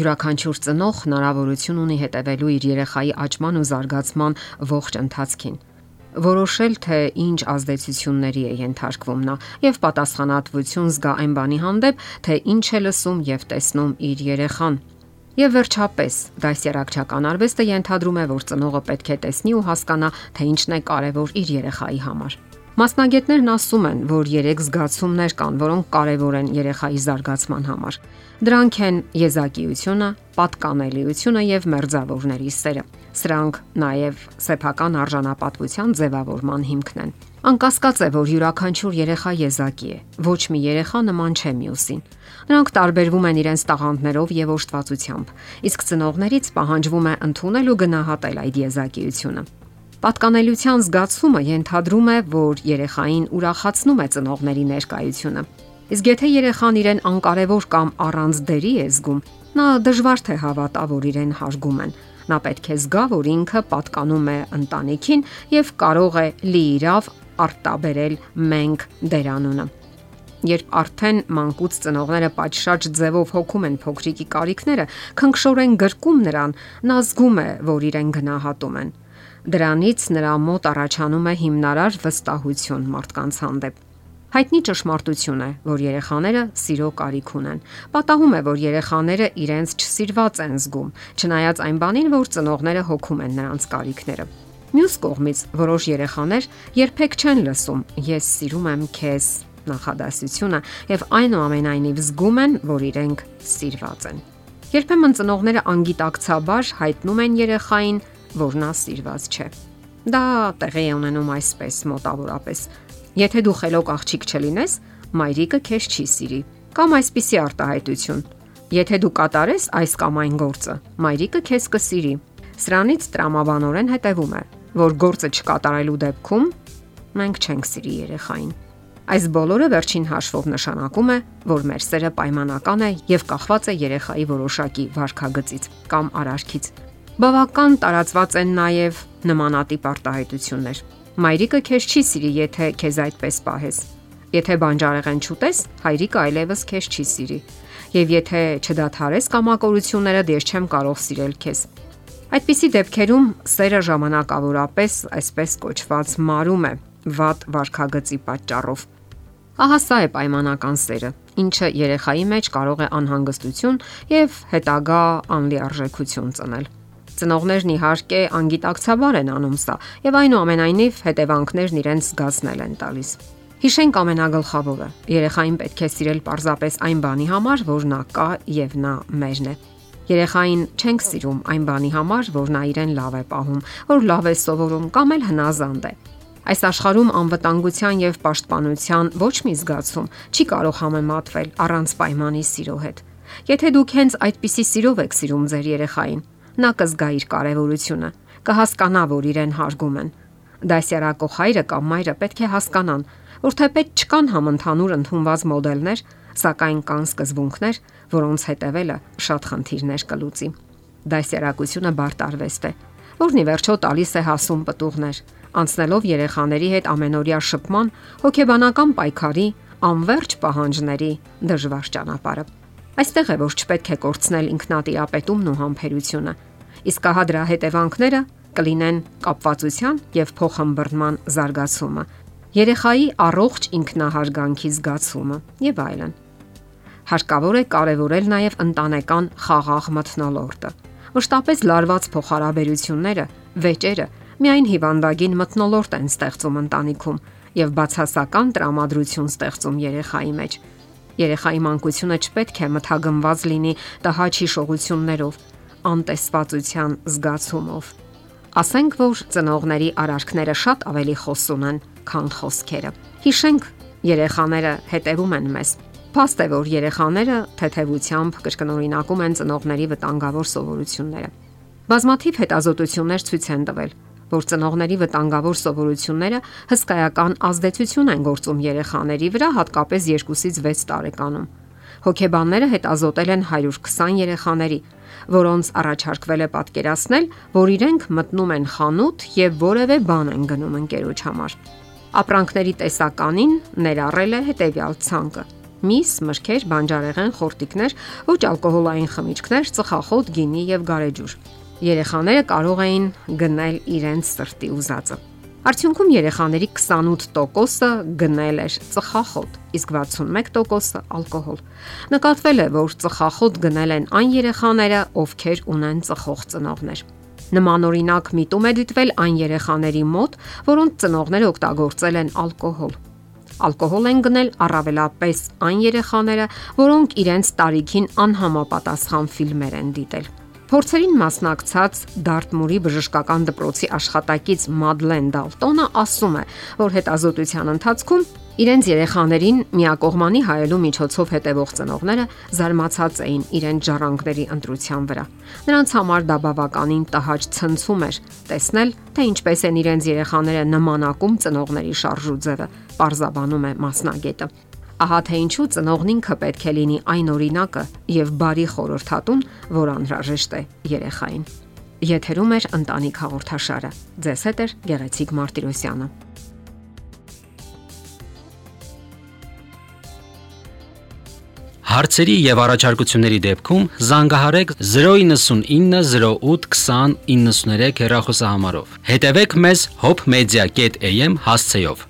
Յուրաքանչյուր ծնող հնարավորություն ունի հետևելու իր երեխայի աճման ու զարգացման ողջ ընթացքին որոշել թե ինչ ազդեցությունների է ենթարկվում նա եւ պատասխանատվություն զգա այն բանի հանդեպ, թե ինչ է լսում եւ տեսնում իր երեխան։ Եվ վերջապես, դասերակցական արվեստը ենթադրում է, որ ծնողը պետք է տեսնի ու հասկանա, թե ինչն է կարևոր իր երեխայի համար։ Մասնագետներն ասում են, որ 3 զգացումներ կան, որոնք կարևոր են երեխայի զարգացման համար։ Դրանք են եզակիությունը, պատկանելիությունը եւ մերձավորների սերը։ Սրանք նաև սեփական արժանապատվության ձևավորման հիմքն են։ Անկասկած է, որ յուրաքանչյուր երեխա եզակի է։ Ոչ մի երեխա նման չէ մյուսին։ Նրանք տարբերվում են իրենց տաղանդներով եւ օժտվածությամբ, իսկ ծնողներից պահանջվում է ընդունել ու գնահատել այդ եզակիությունը։ Պատկանելիության զգացումը ենթադրում է, որ երեխային ուրախացնում է ծնողների ներկայությունը։ Իսկ եթե երեխան իրեն անկարևոր կամ առանց դերի է զգում, նա դժվար թե հավատա, որ իրեն հարգում են։ Նա պետք է զգա, որ ինքը պատկանում է ընտանիքին եւ կարող է լիիրավ արտաբերել մենք դերանունը։ Երբ արդեն մանկուց ծնողները պատշաճ ձևով հոգում են փոքրիկի կարիքները, քնքշորեն գրկում նրան, նա զգում է, որ իրեն գնահատում են։ Դրանից նրա մոտ առաջանում է հիմնարար վստահություն մարդկանց հանդեպ։ Հայտնի ճշմարտություն է, որ երեխաները սիրո կարիք ունեն։ Պատահում է, որ երեխաները իրենց չսիրված են զգում, չնայած այն բանին, որ ծնողները հոգում են նրանց կարիքները։ Մյուս կողմից, որոշ երեխաներ երբեք չեն լսում «Ես սիրում եմ քեզ» նախադասությունը եւ այնուամենայնիվ զգում են, որ իրենք սիրված են։ Երբեմն ծնողները անգիտակցաբար հայտնում են երեխային, որ նա սիրված չէ։ Դա տեղի է ունենում այսպես մոտավորապես. Եթե դու խելոք աղջիկ չլինես, մայրիկը քեզ չի սիրի։ Կամ այսպիսի արտահայտություն. Եթե դու կատարես այս կամ այն գործը, մայրիկը քեզ կսիրի։ Սրանից տրամաբանորեն հետևում է, որ գործը չկատարելու դեպքում մենք չենք սիրի երեխային։ Այս բոլորը վերջին հաշվով նշանակում է, որ մեր սերը պայմանական է եւ կախված է երեխայի որոշակի վարքագծից կամ արարքից։ Բավական տարածված են նաև նմանատիպ արտահայտություններ։ Մայրիկը քեզ չի սիրի, եթե քեզ այդպես պահես։ Եթե բանջարեղեն չուտես, հայրիկը այլևս քեզ չի սիրի։ Եվ եթե չդադարես կամակորությունները, դες չեմ կարող սիրել քեզ։ Այդպիսի դեպքերում սերը ժամանակավորապես այսպես կոչված մարում է վատ վարքագծի պատճառով։ Ահա սա է պայմանական սերը, ինչը երեխայի մեջ կարող է անհանգստություն եւ հետագա անլիարժեքություն ծնել։ Ծնողներն իհարկե անգիտակցաբար են անում սա եւ այնուամենայնիվ հետևանքներն իրենց զգացնել են տալիս։ Հիշենք ամենագլխավորը։ Երեխային պետք է սիրել parzapes այն բանի համար, որ նա կա եւ նա մերն է։ Երեխային չենք սիրում այն բանի համար, որ նա իրեն լավ է պահում, որ լավ է սովորում կամ էլ հնազանդ է։ Այս աշխարհում անվտանգության եւ պաշտպանության ոչ մի զգացում չի կարող համեմատվել առանց պայմանի սիրո հետ։ Եթե դուք հենց այդպիսի սիրով եք սիրում ձեր երեխային, նա կզգա իր կարևորությունը, կհասկանա, որ իրեն հարգում են։ Դասյարակող հայրը կամ մայրը պետք է հասկանան, որ թեպետ չկան համընդհանուր ընդունված մոդելներ, սակայն կան սկզբունքներ, որոնց հետևելը շատ խնդիրներ կլուծի։ Դասյարակությունը բարդ արվեստ է, որն ի վերջո տալիս է հասում պտուղներ, անցնելով երեխաների հետ ամենօրյա շփման, հոգեբանական պայքարի, անverջ պահանջների դժվար ճանապարհը։ Այստեղ է որ չպետք է կորցնել ինքնատիրապետումն ու համբերությունը, Իսկ ահա դրա հետևանքները կլինեն կապվածության եւ փոխհմբռնման զարգացումը, երեխայի առողջ ինքնահարգանքի զգացումը եւ այլն։ Հարկավոր է կարևորել նաեւ ընտանեկան խաղաղ մթնոլորտը։ Մշտապես լարված փոխհարաբերությունները, վեճերը միայն հիվանդագին մթնոլորտ են ստեղծում ընտանիքում եւ բացասական տրամադրություն ստեղծում երեխայի մեջ։ Երեխայի մանկությունը չպետք է մթագնված լինի տհաճ հիշողություններով, անտեսվածության զգացումով։ Ասենք որ ծնողների արարքները շատ ավելի խոսուն են, քան խոսքերը։ Հիշենք, երեխաները հետևում են մեզ։ Փաստ է որ երեխաները թեթևությամբ կրկնօրինակում են ծնողների վտանգավոր սովորությունները։ Բազմաթիվ հետազոտություններ ցույց են տվել, որ ծնողների վտանգավոր սովորությունները հսկայական ազդեցություն են գործում երեխաների վրա հատկապես 2-ից 6 տարեկանում։ Հոգեբանները հետազոտել են 120 երեխաների, որոնց առաջարկվել է պատկերացնել, որ իրենք մտնում են խանութ եւ որևէ բան են գնում ընկերոջ համար։ Ապրանքների տեսականին ներառել է հետեւյալ ցանկը. միս, մրգեր, բանջարեղեն, խորտիկներ, ոչ ալկոհոլային խմիչքներ, ծխախոտ, գինի եւ գարեջուր։ Երեխաները կարող էին գնել իրենց սրտի ուզածը։ Արդյունքում երեխաների 28%-ը գնել էր ծխախոտ, իսկ 61%-ը ալկոհոլ։ Նկատվել է, որ ծխախոտ գնել են այն երեխաները, ովքեր ունեն ծխող ծնողներ։ Նմանօրինակ միտում է դիտվել այն երեխաների մոտ, որոնց ծնողները օգտագործել են ալկոհոլ։ Ալկոհոլ են գնել առավելապես այն երեխաները, որոնք իրենց տարիքին անհամապատասխան ֆիլմեր են դիտել։ Փորձերին մասնակցած Դարտմուրի բժշկական դպրոցի աշխատակից Մադլեն Դալտոնը ասում է, որ հետազոտության ընթացքում իրենց երեխաներին միակողմանի հայելու միջոցով հետևող ծնողները զարմացած էին իրենց ժառանգների ընտրության վրա։ Նրանց համար դա բավականին տհաճ ցնցում էր տեսնել, թե ինչպես են իրենց երեխաները նմանակում ծնողների շարժուձևը, parzabanum է մասնագետը։ Ահա թե ինչու ծնողն ինքը պետք է լինի այն օրինակը եւ բարի խորհրդատուն, որ անհրաժեշտ է երեխային։ Եթերում է ընտանիք հաղորդաշարը։ Ձեզ հետ է Գեղեցիկ Մարտիրոսյանը։ Հարցերի եւ առաջարկությունների դեպքում զանգահարեք 099 08 20 93 հեռախոսահամարով։ Հետևեք մեզ hopmedia.am հասցեով։